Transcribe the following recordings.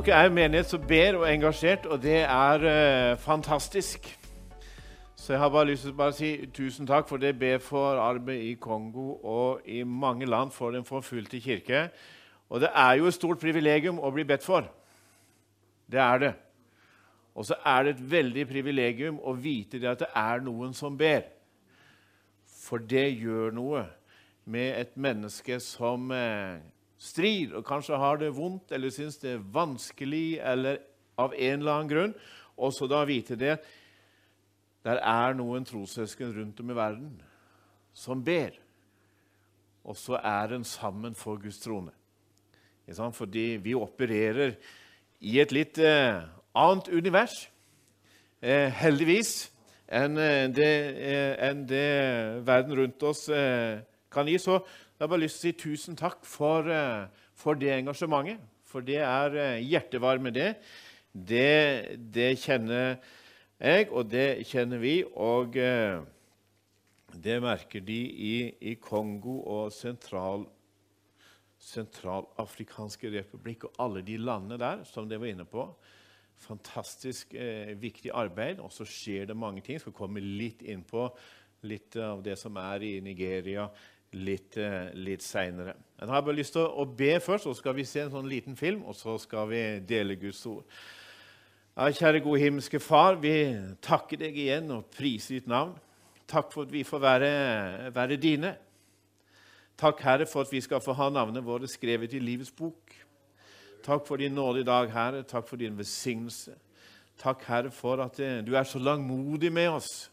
Dere er en menighet som ber og er engasjert, og det er eh, fantastisk. Så jeg har bare lyst til å bare si tusen takk for det ber for arbeid i Kongo og i mange land for den forfulgte kirke. Og det er jo et stort privilegium å bli bedt for. Det er det. Og så er det et veldig privilegium å vite det at det er noen som ber. For det gjør noe med et menneske som eh, strir og kanskje har det vondt eller syns det er vanskelig eller av en eller annen grunn, og så da vite det der er noen trossøsken rundt om i verden som ber, og så er en sammen for Guds trone. Fordi vi opererer i et litt eh, annet univers, eh, heldigvis, enn eh, det, eh, det, verden rundt oss kan gi. Så jeg har bare lyst til å si tusen takk for, eh, for det engasjementet. For det er eh, hjertevarme, det. det. Det kjenner jeg, og det kjenner vi. Og eh, det merker de i, i Kongo og sentral, Sentralafrikanske republikk og alle de landene der som dere var inne på. Fantastisk eh, viktig arbeid. Og så skjer det mange ting. Jeg skal komme litt inn på litt av det som er i Nigeria, litt, eh, litt seinere. Jeg har bare lyst til å, be først, så skal vi se en sånn liten film, og så skal vi dele Guds ord. Ja, kjære gode himmelske Far, vi takker deg igjen og priser ditt navn. Takk for at vi får være, være dine. Takk, Herre, for at vi skal få ha navnet våre skrevet i livets bok. Takk for din nåde i dag, Herre. Takk for din velsignelse. Takk, Herre, for at eh, du er så langmodig med oss.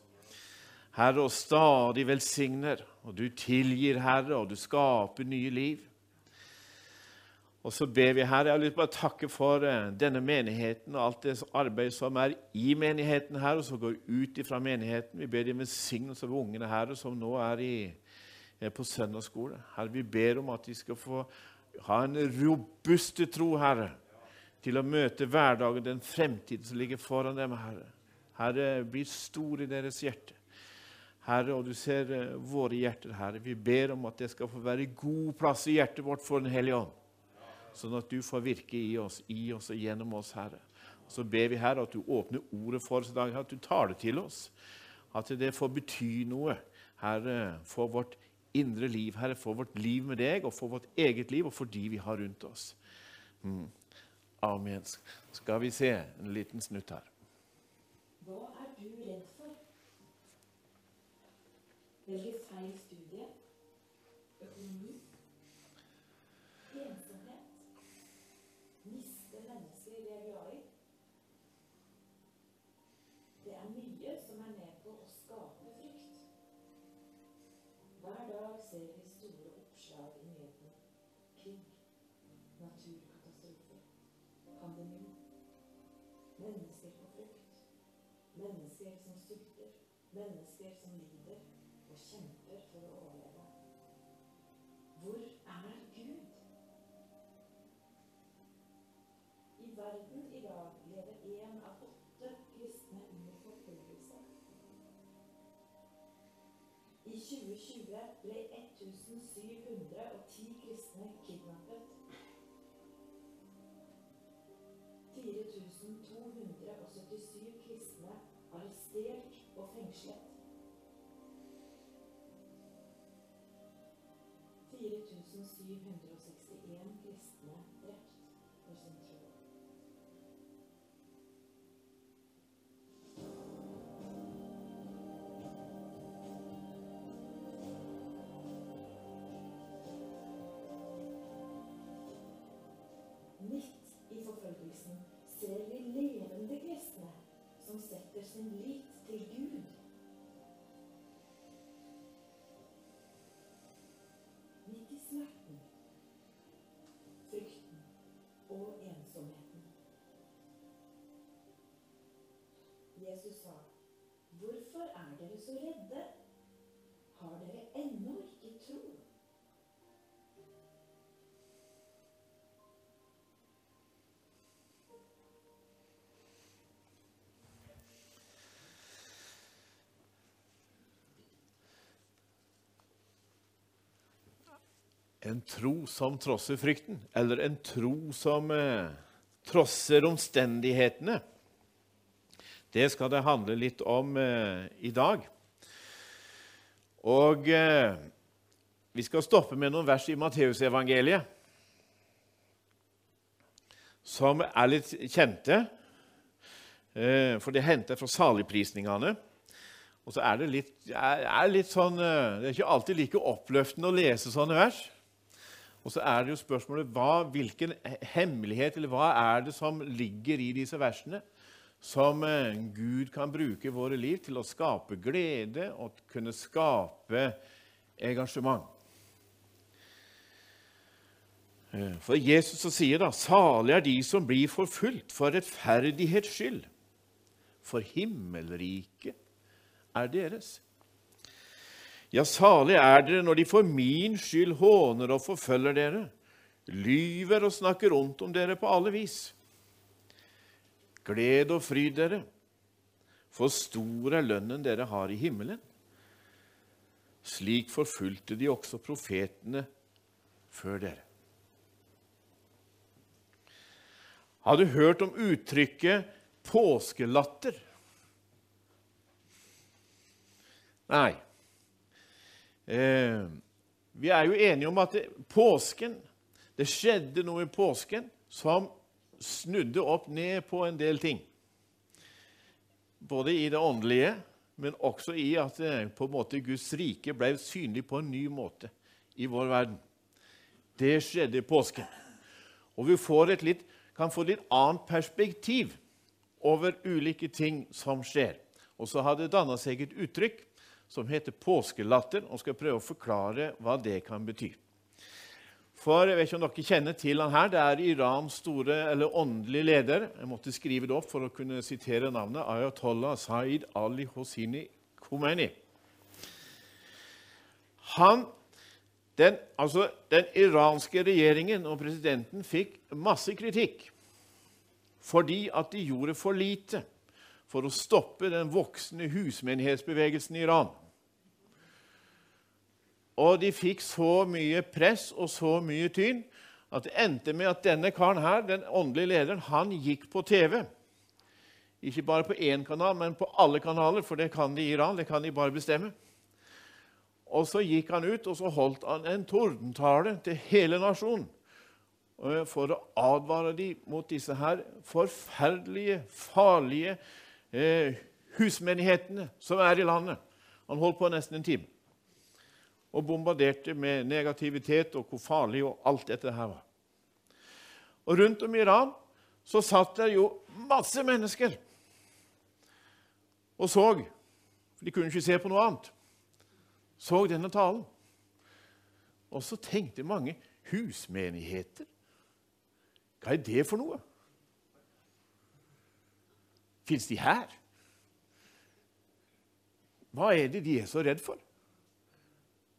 Herre, og stadig velsigner. Og du tilgir, Herre, og du skaper nye liv. Og så ber vi, Herre, jeg har lyst til å takke for eh, denne menigheten og alt det arbeidet som er i menigheten, Herre, og som går ut fra menigheten. Vi ber din velsignelse over ungene, Herre, som nå er, i, er på søndagsskole. Herre, vi ber om at de skal få ha en robuste tro, Herre, til å møte hverdagen, den fremtiden som ligger foran dem, Herre. Herre, bli stor i deres hjerte. Herre, og du ser uh, våre hjerter, Herre. Vi ber om at det skal få være god plass i hjertet vårt for Den hellige ånd. Sånn at du får virke i oss, i oss og gjennom oss, Herre. Og så ber vi, Herre, at du åpner ordet for oss i dag, at du tar det til oss. At det får bety noe, Herre, for vårt indre liv, Herre, for vårt liv med deg, og for vårt eget liv, og for de vi har rundt oss. Mm. Amen. Skal vi se en liten snutt her. Hva er du redd for? Velger feil studie, økonomi, ensomhet, miste mennesker vi er glad i. Det er mye som er med på å skape frykt. Hver dag ser vi store oppslag i nyhetene. Krig, naturkatastrofer, pandemi. Mennesker på flukt. Mennesker som sulter. Mennesker som lider ble 1710 Jesus sa, 'Hvorfor er dere så redde? Har dere ennå ikke tro?' En tro som trosser frykten, eller en tro som eh, trosser omstendighetene. Det skal det handle litt om eh, i dag. Og eh, vi skal stoppe med noen vers i Matteusevangeliet som er litt kjente. Eh, for det henter fra saligprisningene. Og så er det litt, er, er litt sånn eh, Det er ikke alltid like oppløftende å lese sånne vers. Og så er det jo spørsmålet hva, hvilken hemmelighet eller hva er det som ligger i disse versene, som eh, Gud kan bruke i våre liv til å skape glede og kunne skape engasjement. Eh, for Jesus sier da salig er de som blir forfulgt for rettferdighets skyld, for himmelriket er deres. Ja, salig er dere når de for min skyld håner og forfølger dere, lyver og snakker ondt om dere på alle vis. Gled og fryd dere, for stor er lønnen dere har i himmelen. Slik forfulgte de også profetene før dere. Har du hørt om uttrykket påskelatter? Nei. Eh, vi er jo enige om at det, påsken Det skjedde noe i påsken som snudde opp ned på en del ting. Både i det åndelige, men også i at eh, på en måte Guds rike ble synlig på en ny måte i vår verden. Det skjedde i påsken. Og vi litt, kan få et litt annet perspektiv over ulike ting som skjer. Og så har det danna seg et uttrykk som heter påskelatter, og skal prøve å forklare hva det kan bety. For jeg vet ikke om dere kjenner til han her. Det er Irans store eller åndelige leder. Jeg måtte skrive det opp for å kunne sitere navnet. Ayatollah Saeed Ali Hosini Khomeini. Han, den, altså, den iranske regjeringen og presidenten fikk masse kritikk fordi at de gjorde for lite for å stoppe den voksende husmenighetsbevegelsen i Iran. Og de fikk så mye press og så mye tyn at det endte med at denne karen her, den åndelige lederen, han gikk på TV. Ikke bare på én kanal, men på alle kanaler, for det kan de i Iran. det kan de bare bestemme. Og så gikk han ut og så holdt han en tordentale til hele nasjonen eh, for å advare dem mot disse her forferdelige, farlige eh, husmenighetene som er i landet. Han holdt på nesten en time og bombarderte med negativitet og hvor farlig og alt dette her var. Og rundt om i Iran så satt det jo masse mennesker og så. For de kunne ikke se på noe annet. Så denne talen. Og så tenkte mange husmenigheter. Hva er det for noe? Fins de her? Hva er det de er så redd for?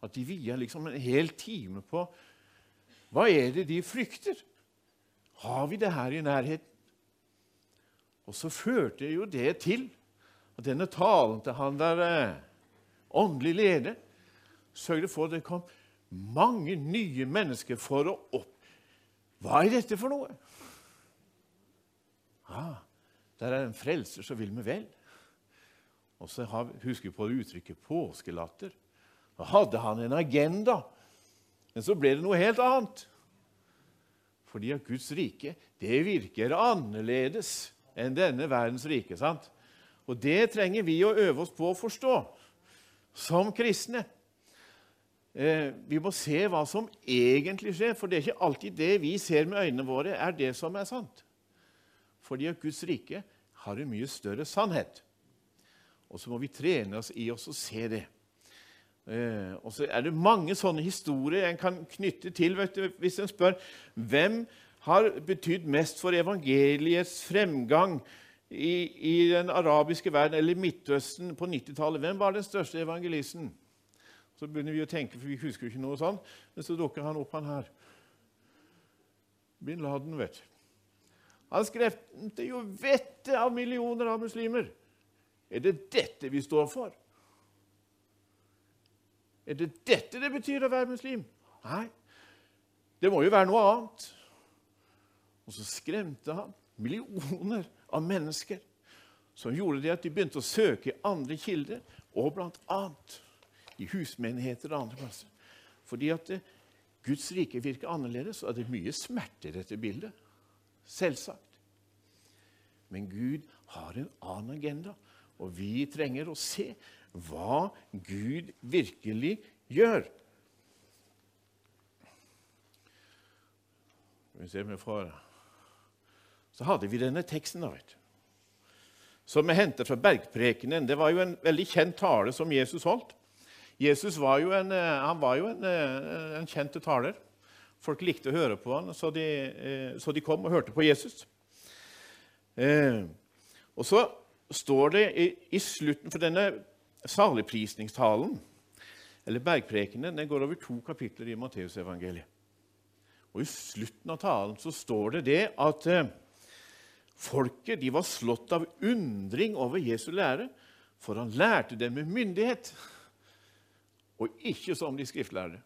At de vier liksom en hel time på Hva er det de frykter? Har vi det her i nærheten? Og så førte jo det til at denne talen til han der eh, åndelig leder sørget for at det kom mange nye mennesker for å opp... Hva er dette for noe? Ah, der er en frelser som vil meg vel. Og så husker vi på det uttrykket påskelatter. Da hadde han en agenda, men så ble det noe helt annet. Fordi at Guds rike det virker annerledes enn denne verdens rike. sant? Og det trenger vi å øve oss på å forstå som kristne. Eh, vi må se hva som egentlig skjer, for det er ikke alltid det vi ser med øynene våre, er det som er sant. Fordi at Guds rike har en mye større sannhet. Og så må vi trene oss i oss å se det. Eh, og så er det mange sånne historier en kan knytte til. Du, hvis en spør hvem har betydd mest for evangeliets fremgang i, i den arabiske verden eller Midtøsten på 90-tallet, hvem var den største evangelisten? Så begynner vi å tenke, for vi husker ikke noe sånt, men så dukker han opp, han her. Bin Laden, vet du. Han skremte jo vettet av millioner av muslimer. Er det dette vi står for? Er det dette det betyr å være muslim? Nei, det må jo være noe annet. Og så skremte han millioner av mennesker som gjorde det at de begynte å søke andre kilder, og bl.a. i husmenigheter og andre plasser. Fordi at det, Guds rike virker annerledes, og det er mye smerte i dette bildet. Selvsagt. Men Gud har en annen agenda, og vi trenger å se hva Gud virkelig gjør. Så hadde vi denne teksten, da, vet du. Som er hentet fra Bergprekenen. Det var jo en veldig kjent tale som Jesus holdt. Jesus var jo en, eh, var jo en, eh, en kjent taler. Folk likte å høre på han, så de, eh, så de kom og hørte på Jesus. Og så står det i, i slutten for denne saligprisningstalen, eller bergprekenen, den går over to kapitler i Matteusevangeliet. Og I slutten av talen så står det det at eh, folket de var slått av undring over Jesu lære, for han lærte dem med myndighet, og ikke som de skriftlærde.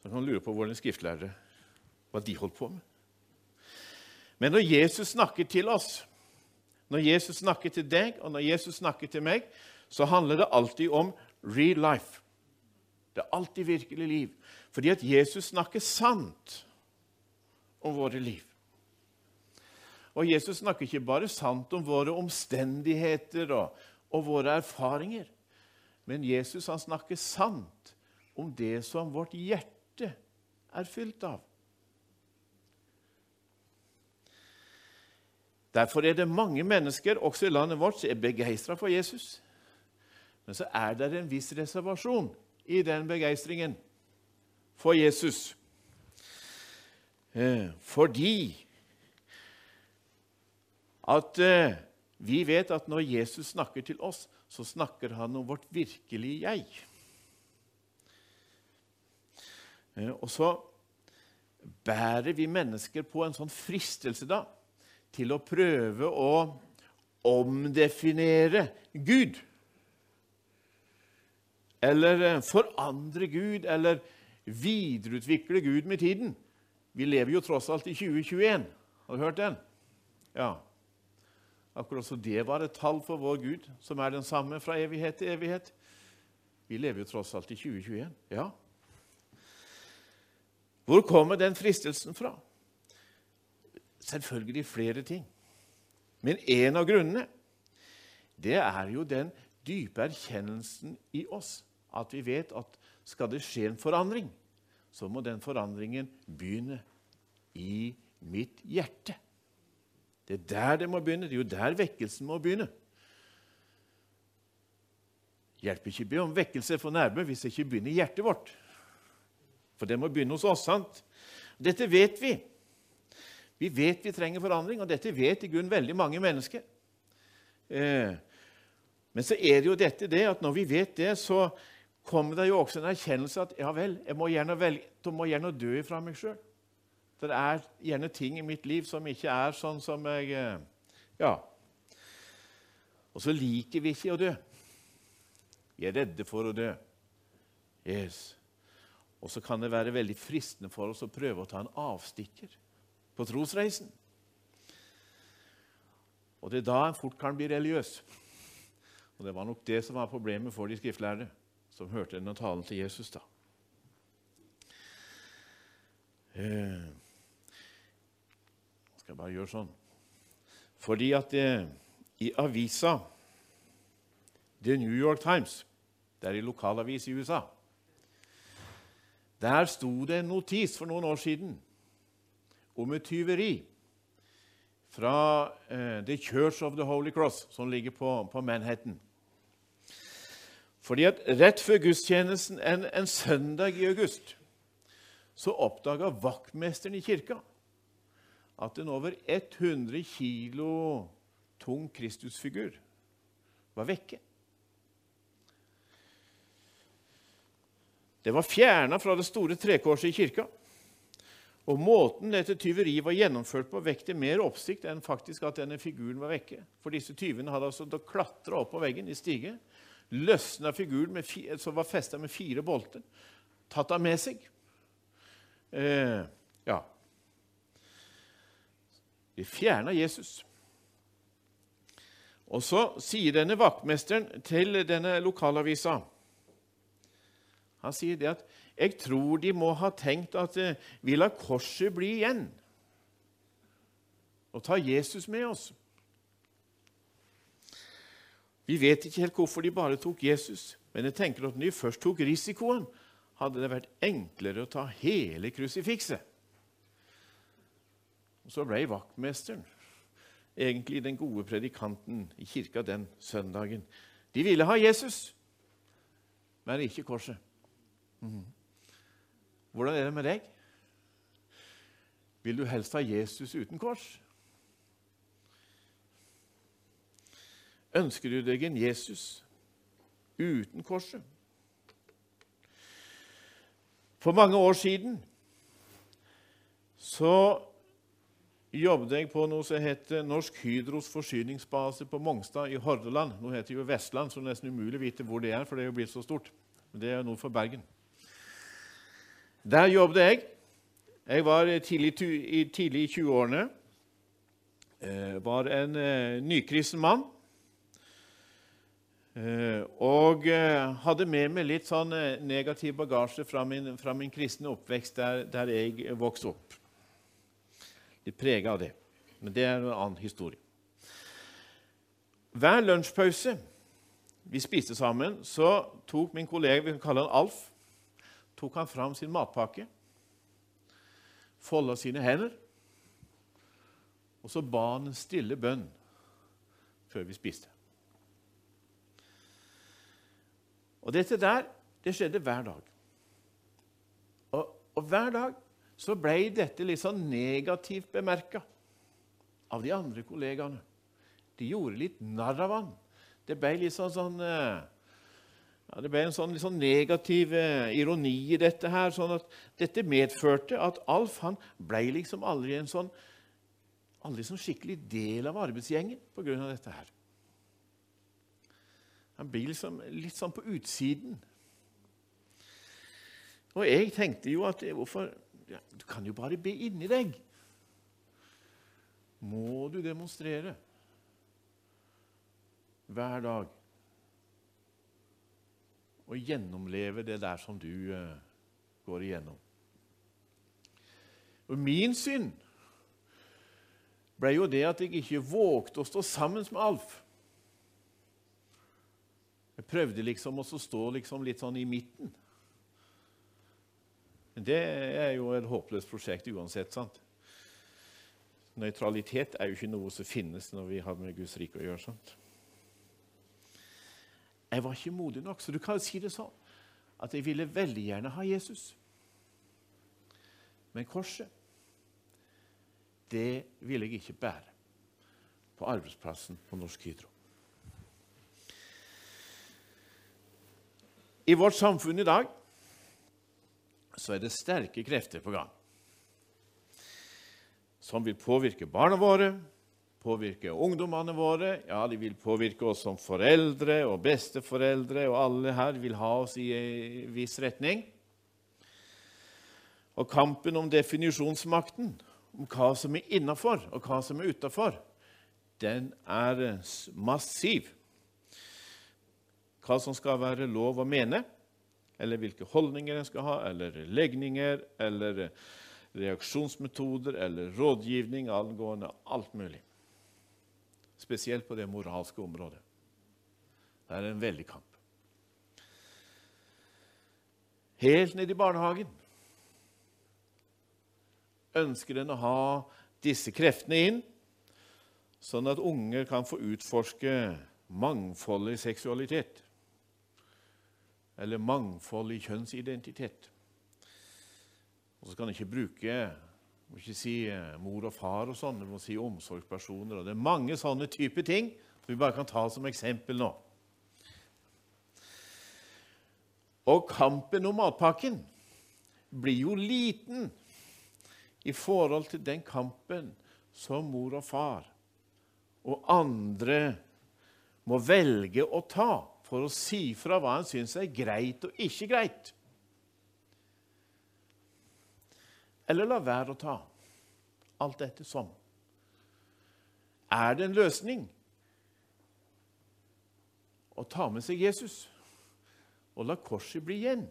Så kan man lure på hvordan skriftlærere hva de holdt på med. Men når Jesus snakker til oss, når Jesus snakker til deg, og når Jesus snakker til meg, så handler det alltid om real life. Det er alltid virkelig liv. Fordi at Jesus snakker sant om våre liv. Og Jesus snakker ikke bare sant om våre omstendigheter og, og våre erfaringer, men Jesus han snakker sant om det som vårt hjerte er fylt av. Derfor er det mange mennesker også i landet vårt som er begeistra for Jesus. Men så er det en viss reservasjon i den begeistringen for Jesus. Eh, fordi at eh, vi vet at når Jesus snakker til oss, så snakker han om vårt virkelige jeg. Eh, og så bærer vi mennesker på en sånn fristelse da, til å prøve å omdefinere Gud. Eller eh, forandre Gud, eller videreutvikle Gud med tiden. Vi lever jo tross alt i 2021. Har du hørt den? Ja. Akkurat så det var et tall for vår Gud, som er den samme fra evighet til evighet. Vi lever jo tross alt i 2021. Ja. Hvor kommer den fristelsen fra? Selvfølgelig flere ting. Men en av grunnene det er jo den dype erkjennelsen i oss at vi vet at skal det skje en forandring, så må den forandringen begynne i mitt hjerte. Det er der det må begynne. Det er jo der vekkelsen må begynne. Hjelper ikke å be om vekkelse for nærme hvis det ikke begynner i hjertet vårt. For det må begynne hos oss. sant? Dette vet vi. Vi vet vi trenger forandring, og dette vet i grunn veldig mange mennesker. Eh, men så er det jo dette det at når vi vet det, så kommer det jo også en erkjennelse at ja vel, jeg må gjerne, velge, må gjerne dø ifra meg sjøl. Det er gjerne ting i mitt liv som ikke er sånn som jeg eh, Ja. Og så liker vi ikke å dø. Vi er redde for å dø. Yes. Og så kan det være veldig fristende for oss å prøve å ta en avstikker på trosreisen. Og det er da en fort kan bli religiøs. Og Det var nok det som var problemet for de skriftlærde som hørte denne talen til Jesus. da. Eh, skal jeg bare gjøre sånn. Fordi at eh, i avisa The New York Times, det er en lokalavis i USA Der sto det en notis for noen år siden om et tyveri fra uh, The Church of the Holy Cross, som ligger på, på Manhattan. Fordi at Rett før gudstjenesten en, en søndag i august så oppdaga vaktmesteren i kirka at en over 100 kilo tung Kristusfigur var vekke. Det var fjerna fra det store trekorset i kirka. Og Måten dette tyveriet var gjennomført på, vekte mer oppsikt enn faktisk at denne figuren var vekke. For disse tyvene hadde altså klatra opp på veggen i stige, løsna figuren fire, som var festa med fire bolter, tatt den med seg. Eh, ja. De fjerna Jesus. Og så sier denne vaktmesteren til denne lokalavisa Han sier det at 'Jeg tror de må ha tenkt at eh, vi lar korset bli igjen' og ta Jesus med oss. Vi vet ikke helt hvorfor de bare tok Jesus, men jeg tenker at når de først tok risikoen, hadde det vært enklere å ta hele krusifikset. Og Så ble vaktmesteren egentlig den gode predikanten i kirka den søndagen. De ville ha Jesus, men ikke korset. Mhm. Hvordan er det med deg? Vil du helst ha Jesus uten kors? Ønsker du deg en Jesus uten korset? For mange år siden så jobbet jeg på noe som heter Norsk Hydros forsyningsbase på Mongstad i Hordaland. Nå heter det jo Vestland, så det er nesten umulig å vite hvor det er, for det er jo blitt så stort. Men Det er nord for Bergen. Der jobbet jeg. Jeg var tidlig, tidlig i 20-årene. Eh, var en eh, nykristen mann. Eh, og eh, hadde med meg litt sånn eh, negativ bagasje fra min, fra min kristne oppvekst der, der jeg vokste opp. Litt prega av det. Men det er en annen historie. Hver lunsjpause vi spiste sammen, så tok min kollega vi kan kalle han Alf, tok han fram sin matpakke, folda sine hender, og så ba han en stille bønn før vi spiste. Og dette der, det skjedde hver dag. Og, og hver dag så ble dette litt sånn negativt bemerka av de andre kollegaene. De gjorde litt narr av han. Det ble litt sånn, sånn eh, ja, det ble en sånn, sånn negativ eh, ironi i dette. her, sånn at Dette medførte at Alf han ble liksom aldri en sånn aldri sånn skikkelig del av arbeidsgjengen pga. dette her. Han blir liksom litt sånn på utsiden. Og jeg tenkte jo at hvorfor, ja, Du kan jo bare be inni deg. Må du demonstrere hver dag og gjennomleve det der som du uh, går igjennom? Og Min synd ble jo det at jeg ikke vågte å stå sammen med Alf. Jeg prøvde liksom å stå liksom litt sånn i midten. Men det er jo et håpløst prosjekt uansett. sant? Nøytralitet er jo ikke noe som finnes når vi har med Guds rike å gjøre. sant? Jeg var ikke modig nok, så du kan si det sånn at jeg ville veldig gjerne ha Jesus. Men korset, det ville jeg ikke bære på arbeidsplassen på Norsk Hydro. I vårt samfunn i dag så er det sterke krefter på gang som vil påvirke barna våre, påvirke ungdommene våre. Ja, de vil påvirke oss som foreldre og besteforeldre, og alle her vil ha oss i en viss retning. Og kampen om definisjonsmakten, om hva som er innafor og hva som er utafor, den er massiv. Hva som skal være lov å mene, eller hvilke holdninger en skal ha, eller legninger, eller reaksjonsmetoder eller rådgivning angående alt mulig. Spesielt på det moralske området. Det er en veldig kamp. Helt ned i barnehagen ønsker en å ha disse kreftene inn, sånn at unger kan få utforske mangfoldig seksualitet. Eller mangfoldig kjønnsidentitet. Og så kan en ikke bruke må ikke si eh, mor og far og sånn, du må si omsorgspersoner. og Det er mange sånne typer ting som vi bare kan ta som eksempel nå. Og kampen om matpakken blir jo liten i forhold til den kampen som mor og far og andre må velge å ta for å si fra hva en syns er greit og ikke greit. Eller la være å ta. Alt ettersom. er det en løsning å ta med seg Jesus og la korset bli igjen.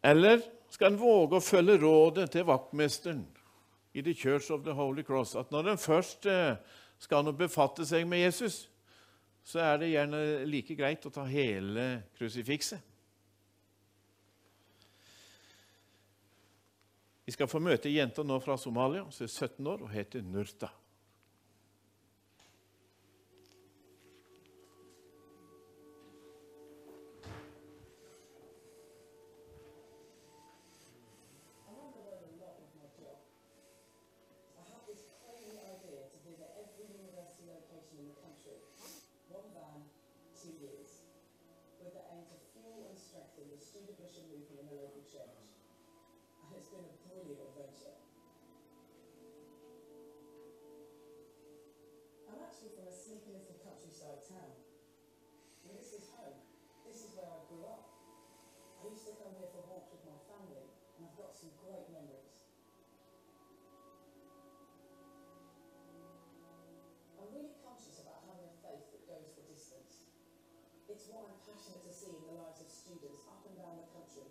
Eller skal en våge å følge rådet til vaktmesteren i The Church of the Holy Cross, at når en først eh, skal befatte seg med Jesus, så er det gjerne like greit å ta hele krusifikset. Vi skal få møte ei jente nå fra Somalia som er 17 år og heter Nurta. Grew up. I used to come here for walks with my family, and I've got some great memories. I'm really conscious about having a faith that goes the distance. It's what I'm passionate to see in the lives of students up and down the country,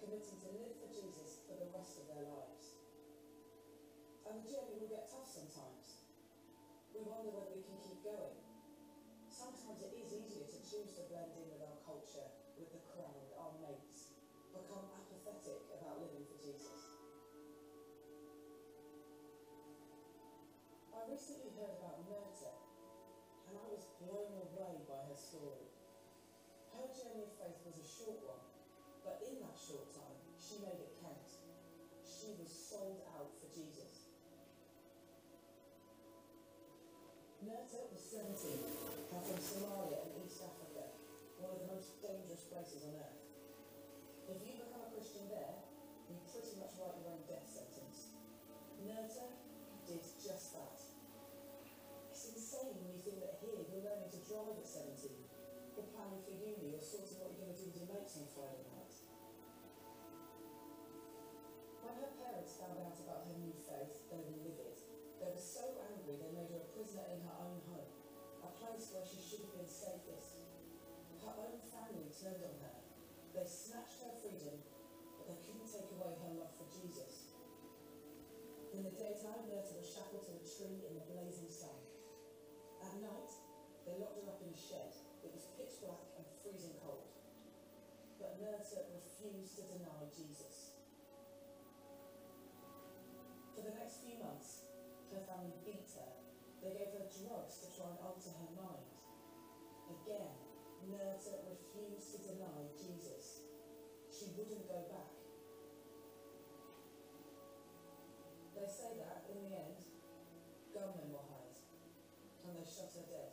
committing to live for Jesus for the rest of their lives. And the journey will get tough sometimes. We wonder whether we can keep going. Sometimes it is easier to choose to blend in with our I recently heard about Myrta, and I was blown away by her story. Her journey of faith was a short one, but in that short time, she made it count. She was sold out for Jesus. Myrta was 17, you're at 17, or planning for uni, or sorting what you're going to do with your mates on Friday night. When her parents found out about her new faith, they were livid. They were so angry they made her a prisoner in her own home, a place where she should have been safest. Her own family turned on her. They snatched her freedom, but they couldn't take away her love for Jesus. In the daytime, Myrta was shackled to a tree in the blazing sun. At night, they locked her up in a shed. It was pitch black and freezing cold. But Myrta refused to deny Jesus. For the next few months, her family beat her. They gave her drugs to try and alter her mind. Again, Myrta refused to deny Jesus. She wouldn't go back. They say that, in the end, gunmen were hired, and they shot her dead.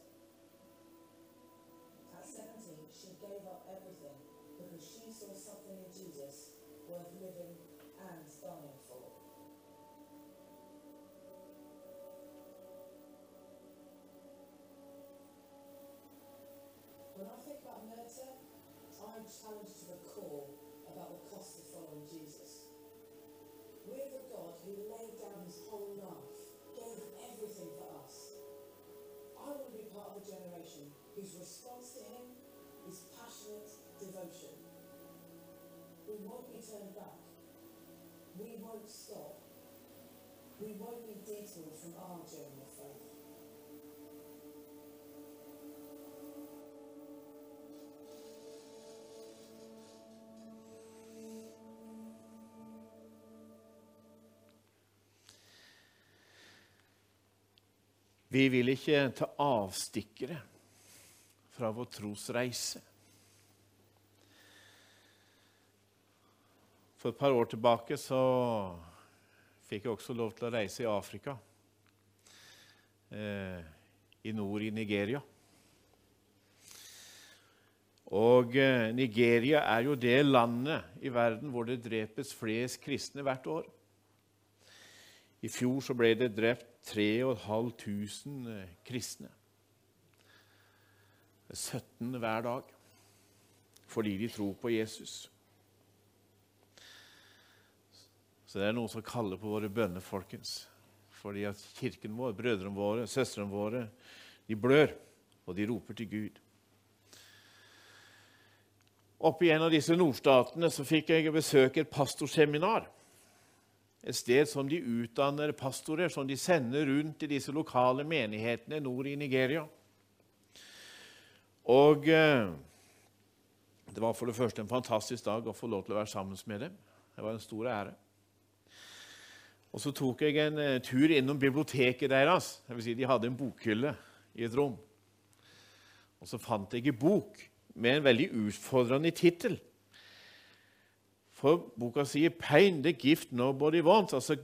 In Jesus worth living and dying for. When I think about Myrta, I'm challenged to the core about the cost of following Jesus. We have a God who laid down his whole life, gave everything for us. I want to be part of a generation whose response to him is passionate devotion. We won't be turned back. We won't stop. We won't be detoured from our journey of faith. Vi vil ikke ta avstikkere fra vår trosreise. For et par år tilbake så fikk jeg også lov til å reise i Afrika. Eh, I nord i Nigeria. Og eh, Nigeria er jo det landet i verden hvor det drepes flest kristne hvert år. I fjor så ble det drept 3500 eh, kristne. 17 hver dag. Fordi de tror på Jesus. Så det er noen som kaller på våre bønner, folkens. Fordi at kirken vår, brødrene våre, søstrene våre, de blør, og de roper til Gud. Oppe i en av disse nordstatene så fikk jeg besøke et pastorseminar. Et sted som de utdanner pastorer, som de sender rundt i disse lokale menighetene nord i Nigeria. Og eh, det var for det første en fantastisk dag å få lov til å være sammen med dem. Det var en stor ære. Og så tok jeg en eh, tur innom biblioteket deres. Det vil si, de hadde en bokhylle i et rom. Og så fant jeg en bok med en veldig utfordrende tittel. For boka sier 'Pain, the gift nobody wants', altså,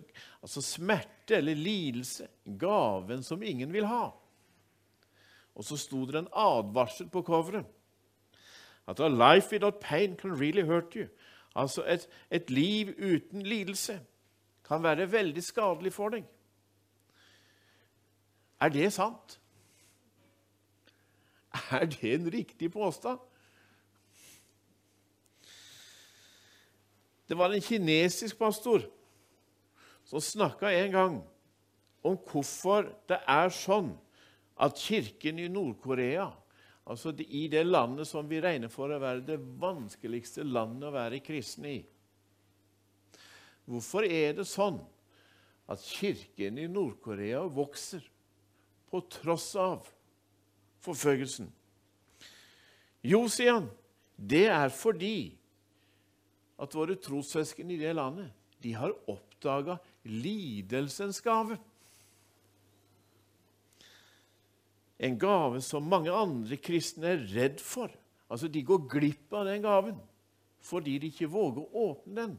altså smerte eller lidelse, gaven som ingen vil ha. Og så sto det en advarsel på coveret. At a life without pain can really hurt you. Altså et, et liv uten lidelse kan være veldig skadelig for deg. Er det sant? Er det en riktig påstand? Det var en kinesisk pastor som snakka en gang om hvorfor det er sånn at kirken i Nord-Korea, altså i det landet som vi regner for å være det vanskeligste landet å være kristen i Hvorfor er det sånn at kirken i Nord-Korea vokser på tross av forfølgelsen? Jo, sier han, det er fordi at våre trossøsken i det landet de har oppdaga lidelsens gave. En gave som mange andre kristne er redd for. Altså, De går glipp av den gaven fordi de ikke våger å åpne den.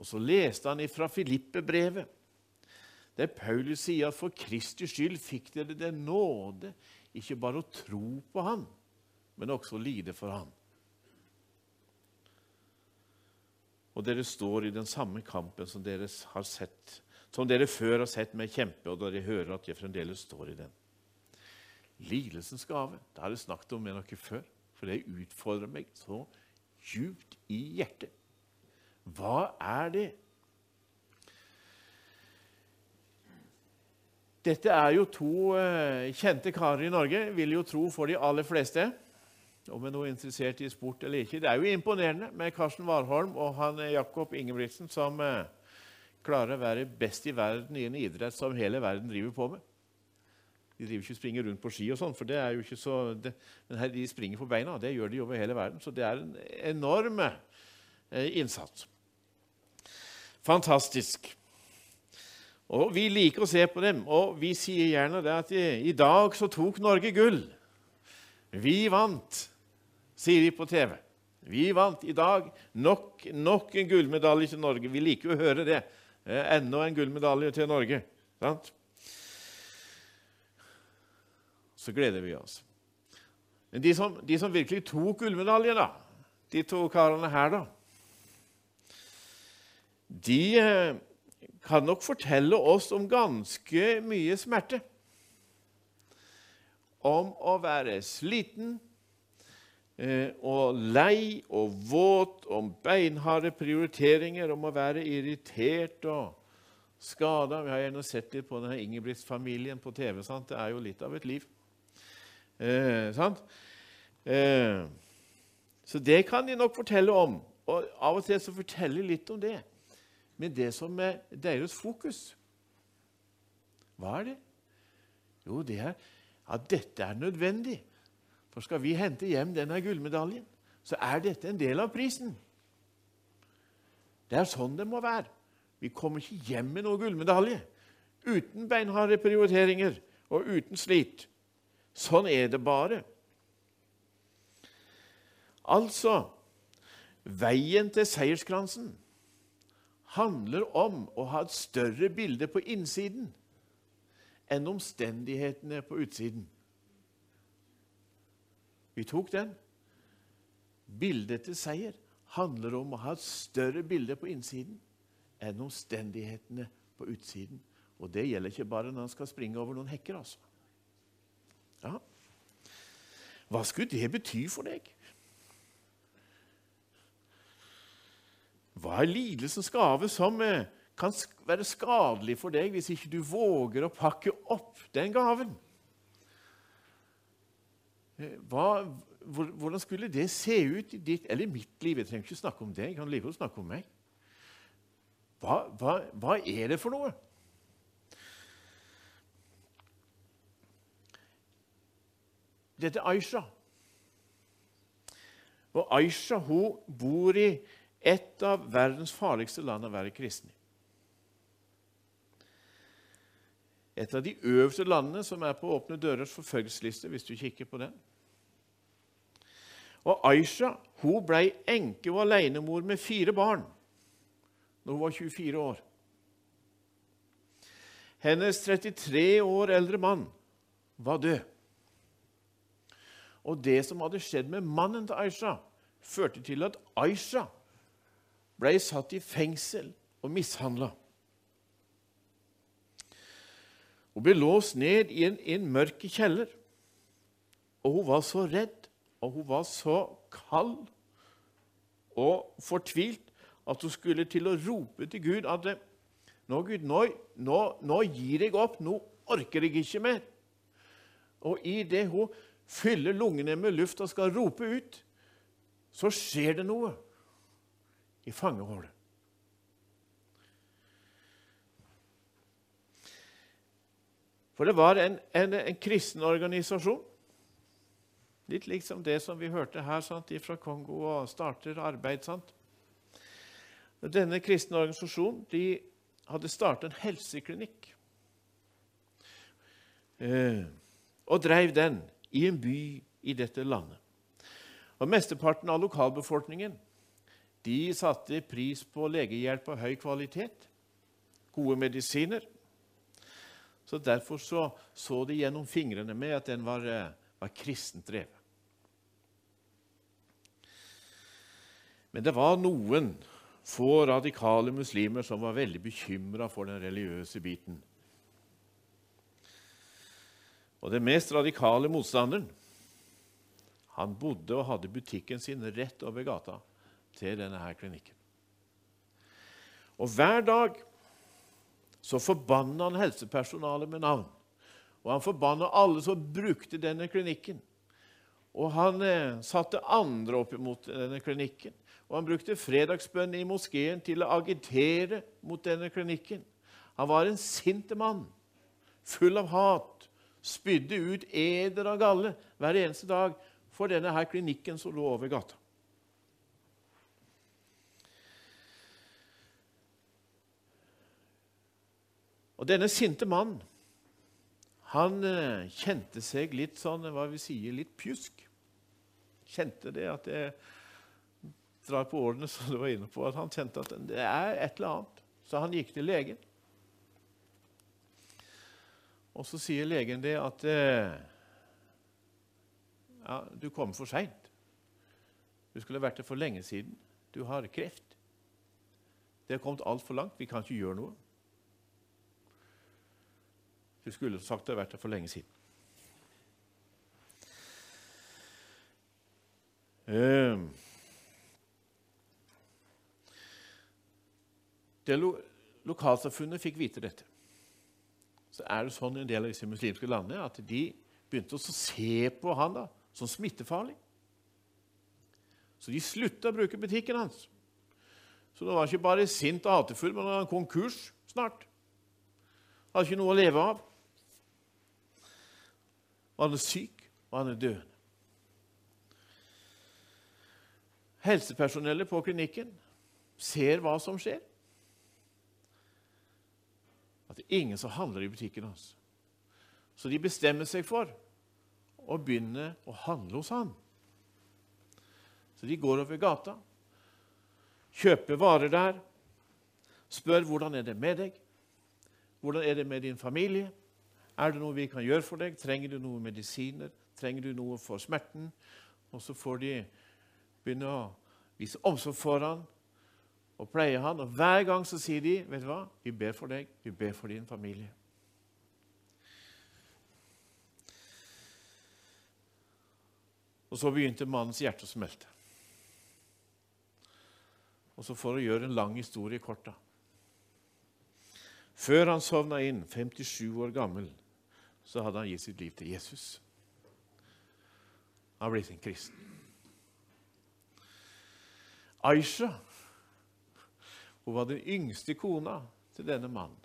Og så leste han ifra Filippe-brevet, der Paulus sier at for Kristi skyld fikk dere den nåde ikke bare å tro på Han, men også å lide for Han. Og dere står i den samme kampen som dere, sett, som dere før har sett meg kjempe, og dere hører at jeg fremdeles står i den. Lidelsens gave. Det har jeg snakket om med dere før, for det utfordrer meg så djupt i hjertet. Hva er det? Dette er jo to uh, kjente karer i Norge, vil jo tro for de aller fleste. Om en er interessert i sport eller ikke. Det er jo imponerende med Karsten Warholm og han uh, Jakob Ingebrigtsen, som uh, klarer å være best i verden i en idrett som hele verden driver på med. De driver ikke springer rundt på ski, og sånn, for det er jo ikke så, det, men her, de springer på beina. Det gjør de over hele verden. Så det er en enorm innsats. Fantastisk. Og Vi liker å se på dem, og vi sier gjerne det at i, dag så tok Norge gull. Vi vant, sier de på TV. Vi vant i dag. Nok, nok en gullmedalje til Norge. Vi liker å høre det. Eh, enda en gullmedalje til Norge. Sant? Så gleder vi oss. Men de som, de som virkelig tok gullmedalje, da, de to karene her, da de eh, kan nok fortelle oss om ganske mye smerte. Om å være sliten eh, og lei og våt, om beinharde prioriteringer, om å være irritert og skada. Vi har gjerne sett litt på denne Ingebrigtsfamilien på TV. Sant? Det er jo litt av et liv. Eh, eh, så det kan de nok fortelle om. Og av og til så forteller de litt om det med det som er deres fokus. Hva er det? Jo, det er at dette er nødvendig. For skal vi hente hjem denne gullmedaljen, så er dette en del av prisen. Det er sånn det må være. Vi kommer ikke hjem med noen gullmedalje uten beinharde prioriteringer og uten slit. Sånn er det bare. Altså Veien til seierskransen handler om å ha et større bilde på innsiden enn omstendighetene på utsiden. Vi tok den. Bildet til seier handler om å ha et større bilde på innsiden enn omstendighetene på utsiden. Og det gjelder ikke bare når han skal springe over noen hekker. altså. Ja. Hva skulle det bety for deg? Hva er lidelsens gave som eh, kan være skadelig for deg hvis ikke du våger å pakke opp den gaven? Eh, Hva, hvordan skulle det se ut i ditt eller mitt liv? Jeg trenger ikke snakke om deg, jeg kan like godt snakke om meg. Hva, hva, hva er det for noe? Dette er Aisha. Og Aisha hun bor i et av verdens farligste land å være kristen i. Et av de øverste landene som er på Åpne dørers forfølgelsesliste, hvis du kikker på den. Og Aisha hun ble enke og alenemor med fire barn når hun var 24 år. Hennes 33 år eldre mann var død. Og det som hadde skjedd med mannen til Aisha, førte til at Aisha ble satt i fengsel og mishandla. Hun ble låst ned i en, en mørk kjeller. Og hun var så redd, og hun var så kald og fortvilt at hun skulle til å rope til Gud at nå, Gud, nå, nå, nå gir jeg opp, nå orker jeg ikke mer. Og idet hun fyller lungene med luft og skal rope ut, så skjer det noe i fangehullet. For det var en, en, en kristen organisasjon, litt liksom det som vi hørte her sant, fra Kongo og starter arbeid. sant? Denne kristne organisasjonen de hadde startet en helseklinikk eh, og drev den i en by i dette landet. Og Mesteparten av lokalbefolkningen de satte pris på legehjelp av høy kvalitet, gode medisiner. Så Derfor så, så de gjennom fingrene med at den var, eh, var kristent drevet. Men det var noen få radikale muslimer som var veldig bekymra for den religiøse biten. Og den mest radikale motstanderen han bodde og hadde butikken sin rett over gata til denne her klinikken. Og hver dag så forbanna han helsepersonalet med navn. Og han forbanna alle som brukte denne klinikken. Og han eh, satte andre opp mot denne klinikken. Og han brukte fredagsbønn i moskeen til å agitere mot denne klinikken. Han var en sint mann, full av hat, spydde ut eder av galle hver eneste dag for denne her klinikken som lå over gata. Og denne sinte mannen, han eh, kjente seg litt sånn, hva vi sier, litt pjusk. Kjente det at det drar på årene, som du var inne på, at han kjente at det er et eller annet. Så han gikk til legen. Og så sier legen det at eh, ja, du kom for seint. Du skulle vært der for lenge siden. Du har kreft. Det har kommet altfor langt. Vi kan ikke gjøre noe. Du skulle sagt det har vært der for lenge siden. Eh, det lo lokalsamfunnet fikk vite dette. Så er det sånn i en del av disse muslimske landene at de begynte å se på han da, som smittefarlig. Så de slutta å bruke butikken hans. Så nå var han ikke bare sint og hatefull, men han var konkurs snart. Hadde ikke noe å leve av. Og han er syk, og han er døende. Helsepersonellet på klinikken ser hva som skjer. At det er ingen som handler i butikken hans. Så de bestemmer seg for å begynne å handle hos han. Så de går over gata, kjøper varer der, spør hvordan er det med deg, hvordan er det med din familie, er det noe vi kan gjøre for deg, trenger du noen medisiner, trenger du noe for smerten? Og så får de begynne å vise omsorg for han og pleie han. Og hver gang så sier de, vet du hva, vi ber for deg, vi ber for din familie. Og så begynte mannens hjerte å smelte. Og så For å gjøre en lang historie kort da. Før han sovna inn, 57 år gammel, så hadde han gitt sitt liv til Jesus. Han har blitt en kristen. Aisha hun var den yngste kona til denne mannen.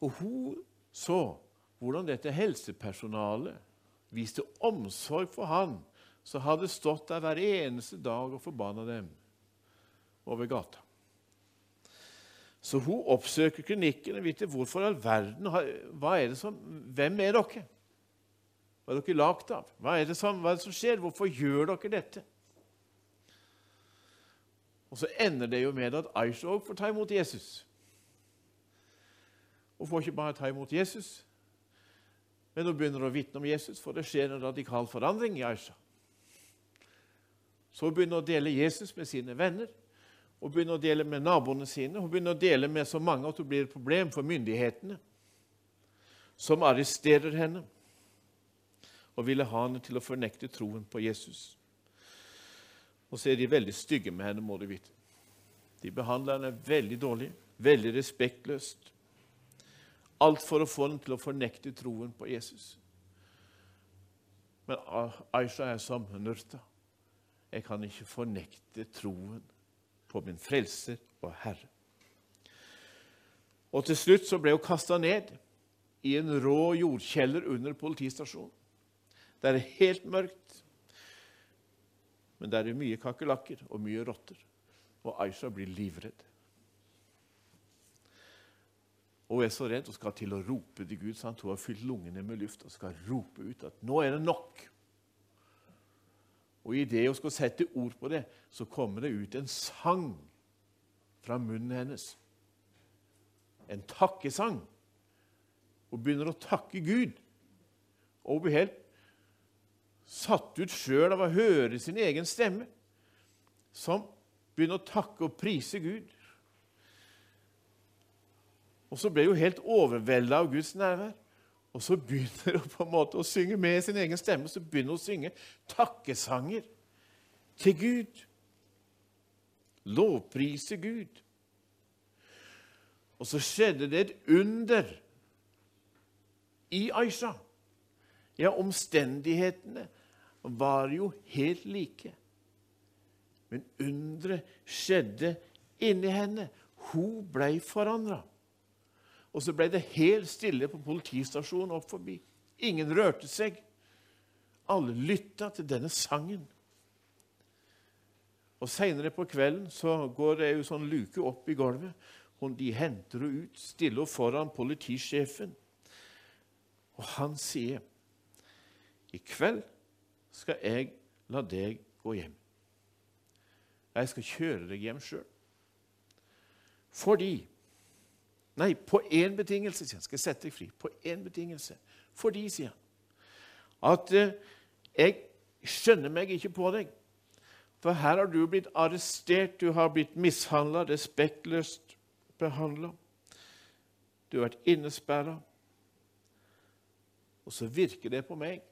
Og hun så hvordan dette helsepersonalet viste omsorg for han som hadde stått der hver eneste dag og forbanna dem over gata. Så hun oppsøker klinikken og vet hvorfor all verden hva er det som, Hvem er dere? Hva er dere lagd av? Hva er, som, hva er, det som, skjer? Hvorfor gjør dere dette? Og så ender det jo med at Aisha òg får ta imot Jesus. Hun får ikke bare ta imot Jesus, men hun begynner å vitne om Jesus, for det skjer en radikal forandring i Aisha. Så hun begynner å dele Jesus med sine venner. Hun begynner å dele med naboene sine. Hun begynner å dele med så mange at hun blir et problem for myndighetene, som arresterer henne og ville ha henne til å fornekte troen på Jesus. Og så er de veldig stygge med henne, må du vite. De behandler henne veldig dårlig, veldig respektløst. Alt for å få henne til å fornekte troen på Jesus. Men Aisha er som Nurta. Jeg kan ikke fornekte troen på min frelser og Herre. Og Til slutt så ble hun kasta ned i en rå jordkjeller under politistasjonen. Det er helt mørkt, men der er mye kakerlakker og mye rotter. Og Aisha blir livredd. Og hun er så redd og skal til å rope til Gud. Sant? Hun har fylt lungene med luft og skal rope ut at 'nå er det nok'. Og idet hun skal sette ord på det, så kommer det ut en sang fra munnen hennes. En takkesang. Hun begynner å takke Gud. Og hun blir helt satt ut sjøl av å høre sin egen stemme, som begynner å takke og prise Gud. Og så ble hun helt overvelda av Guds nærvær. Og så begynner hun på en måte å synge med sin egen stemme. Så begynner hun å synge takkesanger til Gud. Lovprise Gud. Og så skjedde det et under i Aisha. Ja, omstendighetene var jo helt like. Men underet skjedde inni henne. Hun ble forandra. Og så ble det helt stille på politistasjonen opp forbi. Ingen rørte seg. Alle lytta til denne sangen. Og Seinere på kvelden så går det jo sånn luke opp i gulvet. De henter henne ut, stiller henne foran politisjefen. Og han sier, 'I kveld skal jeg la deg gå hjem.' 'Jeg skal kjøre deg hjem sjøl.' Fordi Nei, på én betingelse, sier han. Skal sette deg fri? På én betingelse. Fordi, sier han, at eh, jeg skjønner meg ikke på deg. For her har du blitt arrestert, du har blitt mishandla, respektløst behandla. Du har vært innesperra. Og så virker det på meg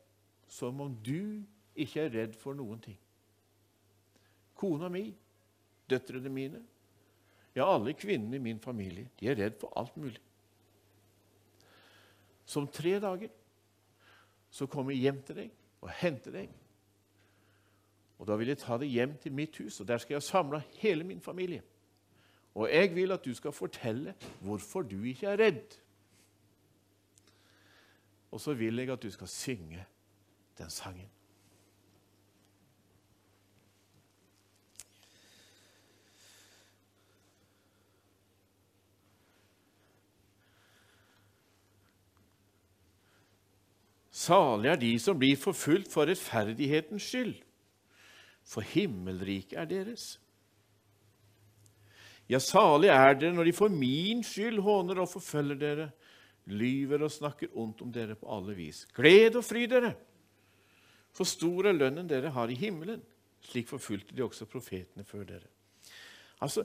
som om du ikke er redd for noen ting. Kona mi, døtrene mine, ja, alle kvinnene i min familie de er redd for alt mulig. Som tre dager så kommer jeg hjem til deg og henter deg. Og Da vil jeg ta deg hjem til mitt hus, og der skal jeg samle hele min familie. Og jeg vil at du skal fortelle hvorfor du ikke er redd. Og så vil jeg at du skal synge den sangen. Salig er de som blir forfulgt for rettferdighetens skyld, for himmelriket er deres. Ja, salig er dere når de for min skyld håner og forfølger dere, lyver og snakker ondt om dere på alle vis. Gled og fry dere, for stor er lønnen dere har i himmelen. Slik forfulgte de også profetene før dere. Altså,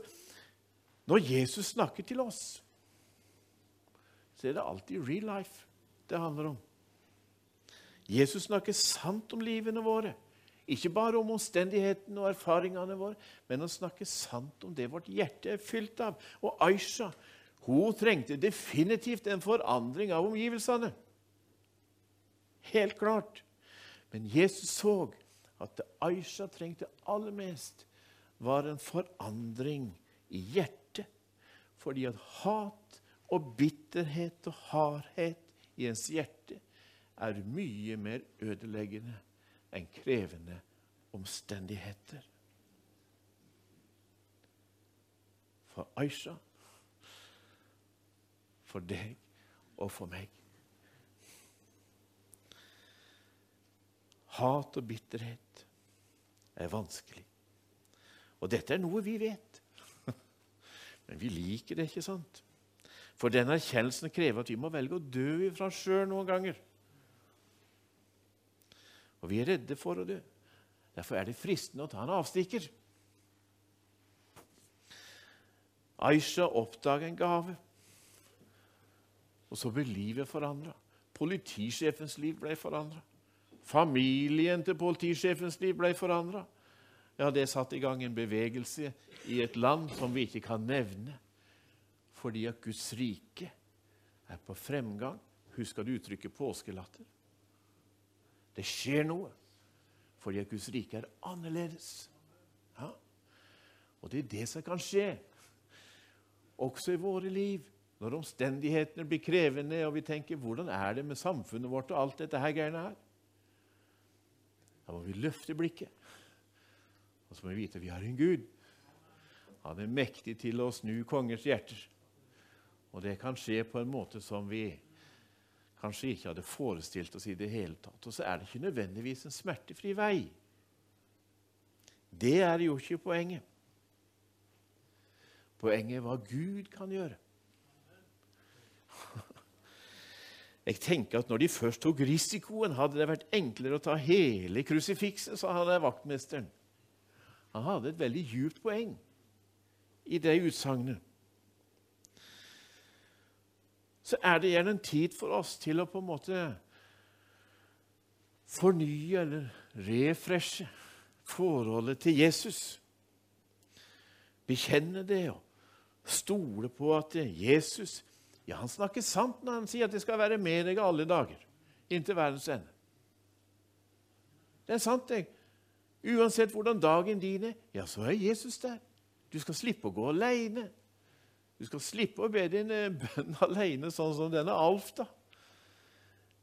Når Jesus snakker til oss, så er det alltid real life det handler om. Jesus snakker sant om livene våre. Ikke bare om omstendighetene og erfaringene våre, men han snakker sant om det vårt hjerte er fylt av. Og Aisha hun trengte definitivt en forandring av omgivelsene. Helt klart. Men Jesus så at det Aisha trengte aller mest, var en forandring i hjertet. Fordi at hat og bitterhet og hardhet i ens hjerte er mye mer ødeleggende enn krevende omstendigheter. For Aisha, for deg og for meg. Hat og bitterhet er vanskelig. Og dette er noe vi vet. Men vi liker det, ikke sant? For den erkjennelsen krever at vi må velge å dø ifra sjøl noen ganger. Og vi er redde for å dø. Derfor er det fristende å ta en avstikker. Aisha oppdager en gave, og så ble livet forandra. Politisjefens liv ble forandra. Familien til politisjefens liv ble forandra. Ja, det satte i gang en bevegelse i et land som vi ikke kan nevne, fordi at Guds rike er på fremgang. Husker du uttrykket påskelatter? Det skjer noe fordi at Guds rike er annerledes. Ja? Og det er det som kan skje også i våre liv. Når omstendighetene blir krevende, og vi tenker 'Hvordan er det med samfunnet vårt?' og alt dette her greiene her. Da må vi løfte blikket. Og så må vi vite at vi har en Gud. Han er mektig til å snu kongers hjerter. Og det kan skje på en måte som vi kanskje ikke hadde forestilt oss i det hele tatt. Og så er det ikke nødvendigvis en smertefri vei. Det er jo ikke poenget. Poenget er hva Gud kan gjøre. Jeg tenker at Når de først tok risikoen, hadde det vært enklere å ta hele krusifikset, sa han vaktmesteren. Han hadde et veldig djupt poeng i det utsagnet så er det gjerne en tid for oss til å på en måte fornye eller refreshe forholdet til Jesus. Bekjenne det og stole på at Jesus ja, han snakker sant når han sier at 'jeg skal være med deg alle dager inntil verdens ende. Det er sant, det. Uansett hvordan dagen din er, ja, så er Jesus der. Du skal slippe å gå aleine. Du skal slippe å be din eh, bønn alene, sånn som denne Alf. da.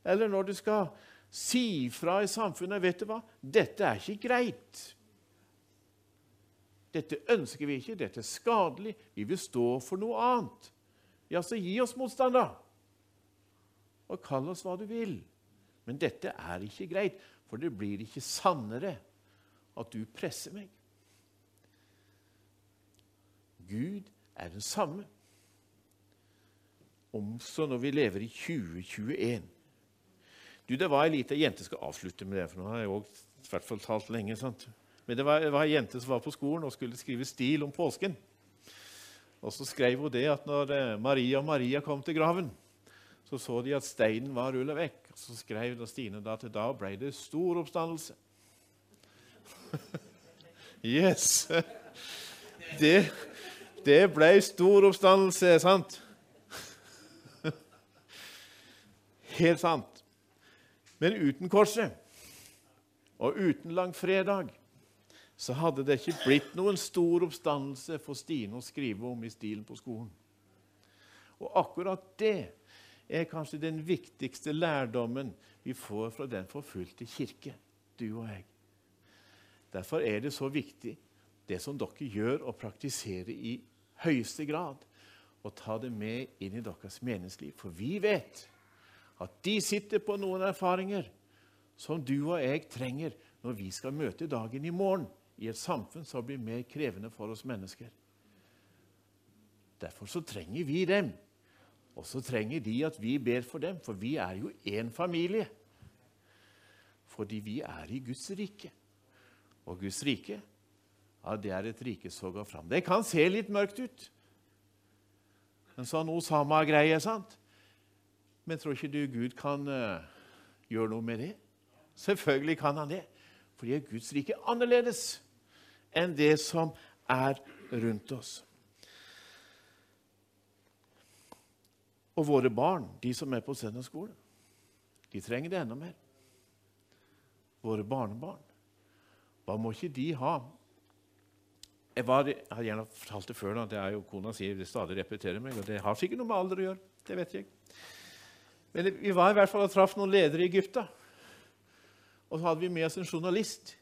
Eller når du skal si fra i samfunnet vet du hva, 'Dette er ikke greit.' Dette ønsker vi ikke, dette er skadelig, vi vil stå for noe annet. Ja, så gi oss motstand, da. Og kall oss hva du vil. Men dette er ikke greit, for det blir ikke sannere at du presser meg. Gud er den samme. Også når vi lever i 2021. Du, Det var ei lita jente skal avslutte med det, for nå har jeg også, i hvert fall talt lenge. sant? Men det var, det var ei jente som var på skolen og skulle skrive stil om påsken. Og så skrev hun det at når eh, Maria og Maria kom til graven, så så de at steinen var rulla vekk. Og så skrev da Stine da til da ble det stor oppstandelse. yes! Det, det ble stor oppstandelse, sant? Helt sant. Men uten korset og uten langfredag så hadde det ikke blitt noen stor oppstandelse for Stine å skrive om i stilen på skolen. Og akkurat det er kanskje den viktigste lærdommen vi får fra den forfulgte kirke, du og jeg. Derfor er det så viktig, det som dere gjør og praktiserer i høyeste grad og ta det med inn i deres meningsliv. For vi vet at de sitter på noen erfaringer som du og jeg trenger når vi skal møte dagen i morgen i et samfunn som blir mer krevende for oss mennesker. Derfor så trenger vi dem. Og så trenger de at vi ber for dem, for vi er jo én familie. Fordi vi er i Guds rike. Og Guds rike ja, det er et rike som går fram. Det kan se litt mørkt ut. En sånn Osama-greie, sant? Men tror ikke du Gud kan uh, gjøre noe med det? Selvfølgelig kan han det. Fordi er Guds rike annerledes enn det som er rundt oss. Og våre barn, de som er på søndagsskole, de trenger det enda mer. Våre barnebarn. Hva må ikke de ha? Jeg, var, jeg har gjerne fortalt det før, da. det er jo kona sier det stadig repeterer meg, og det har sikkert noe med alder å gjøre. det vet jeg. Men vi var i hvert fall og traff noen ledere i Egypta. Og så hadde vi med oss en journalist.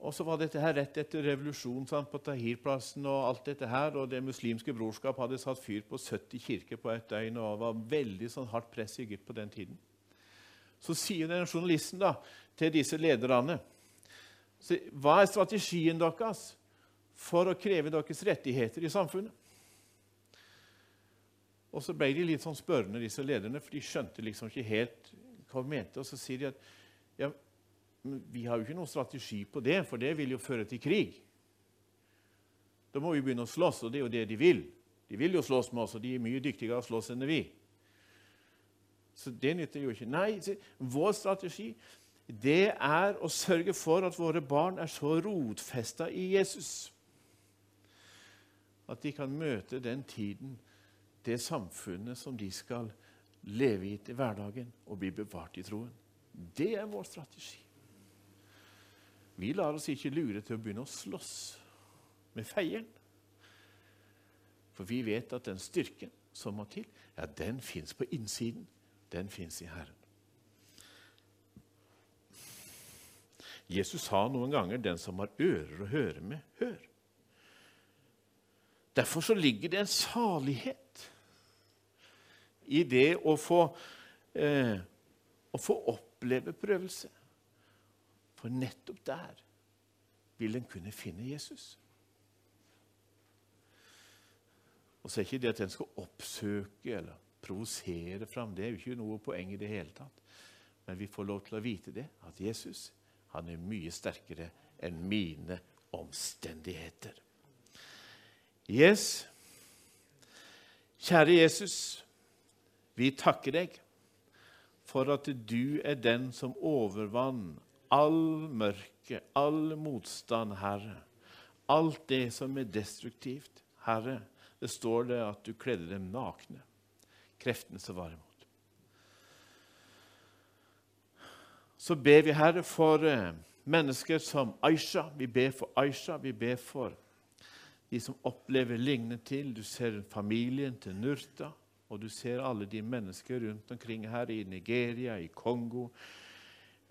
Og så var dette her rett etter revolusjonen sant, på Tahir-plassen. Og alt dette her, og Det muslimske brorskap hadde satt fyr på 70 kirker på et døgn. og var veldig sånn hardt press i Egypt på den tiden. Så sier den journalisten da, til disse lederne så, Hva er strategien deres for å kreve deres rettigheter i samfunnet? Og så ble de litt sånn spørrende, disse lederne, for de skjønte liksom ikke helt hva de mente. Og så sier de at ja, vi har jo ikke noen strategi på det, for det vil jo føre til krig. Da må vi begynne å slåss, og det er jo det de vil. De vil jo slåss med oss, og de er mye dyktigere å slåss enn vi. Så det nytter jo ikke. Nei, vår strategi det er å sørge for at våre barn er så rotfesta i Jesus at de kan møte den tiden, det samfunnet som de skal leve i til hverdagen, og bli bevart i troen. Det er vår strategi. Vi lar oss ikke lure til å begynne å slåss med feieren. For vi vet at den styrken som må til, ja, den fins på innsiden. Den fins i Herren. Jesus sa noen ganger 'den som har ører å høre med, hør'. Derfor så ligger det en salighet i det å få, eh, å få oppleve prøvelse. For nettopp der vil en kunne finne Jesus. Og så er ikke det at en skal oppsøke eller provosere fram. Det er jo ikke noe poeng i det hele tatt. Men vi får lov til å vite det, at Jesus han er mye sterkere enn mine omstendigheter. Yes. Kjære Jesus, vi takker deg for at du er den som overvant all mørke, all motstand, Herre. Alt det som er destruktivt. Herre, det står det at du kledde dem nakne, kreftene som var imot. Så ber vi, Herre, for eh, mennesker som Aisha. Vi ber for Aisha, vi ber for de som opplever lignende til. Du ser familien til Nurta, og du ser alle de mennesker rundt omkring her i Nigeria, i Kongo,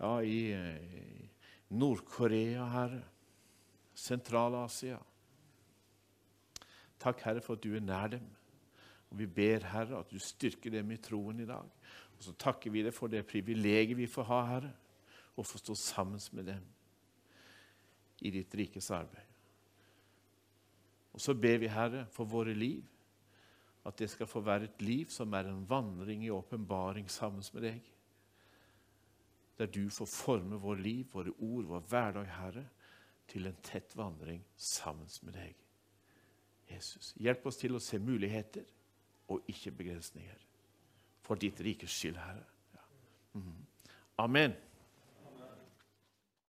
ja, i, i Nord-Korea, Herre. Sentral-Asia. Takk, Herre, for at du er nær dem. Og Vi ber, Herre, at du styrker dem i troen i dag. Og så takker vi deg for det privilegiet vi får ha, Herre, å få stå sammen med dem i ditt rikes arbeid. Og så ber vi, Herre, for våre liv, at det skal få være et liv som er en vandring i åpenbaring sammen med deg der du får forme vår liv, våre ord, vår hverdag, Herre, til en tett vandring sammen med deg. Jesus, hjelp oss til å se muligheter og ikke begrensninger. For ditt rikes skyld, Herre. Ja. Mm. Amen.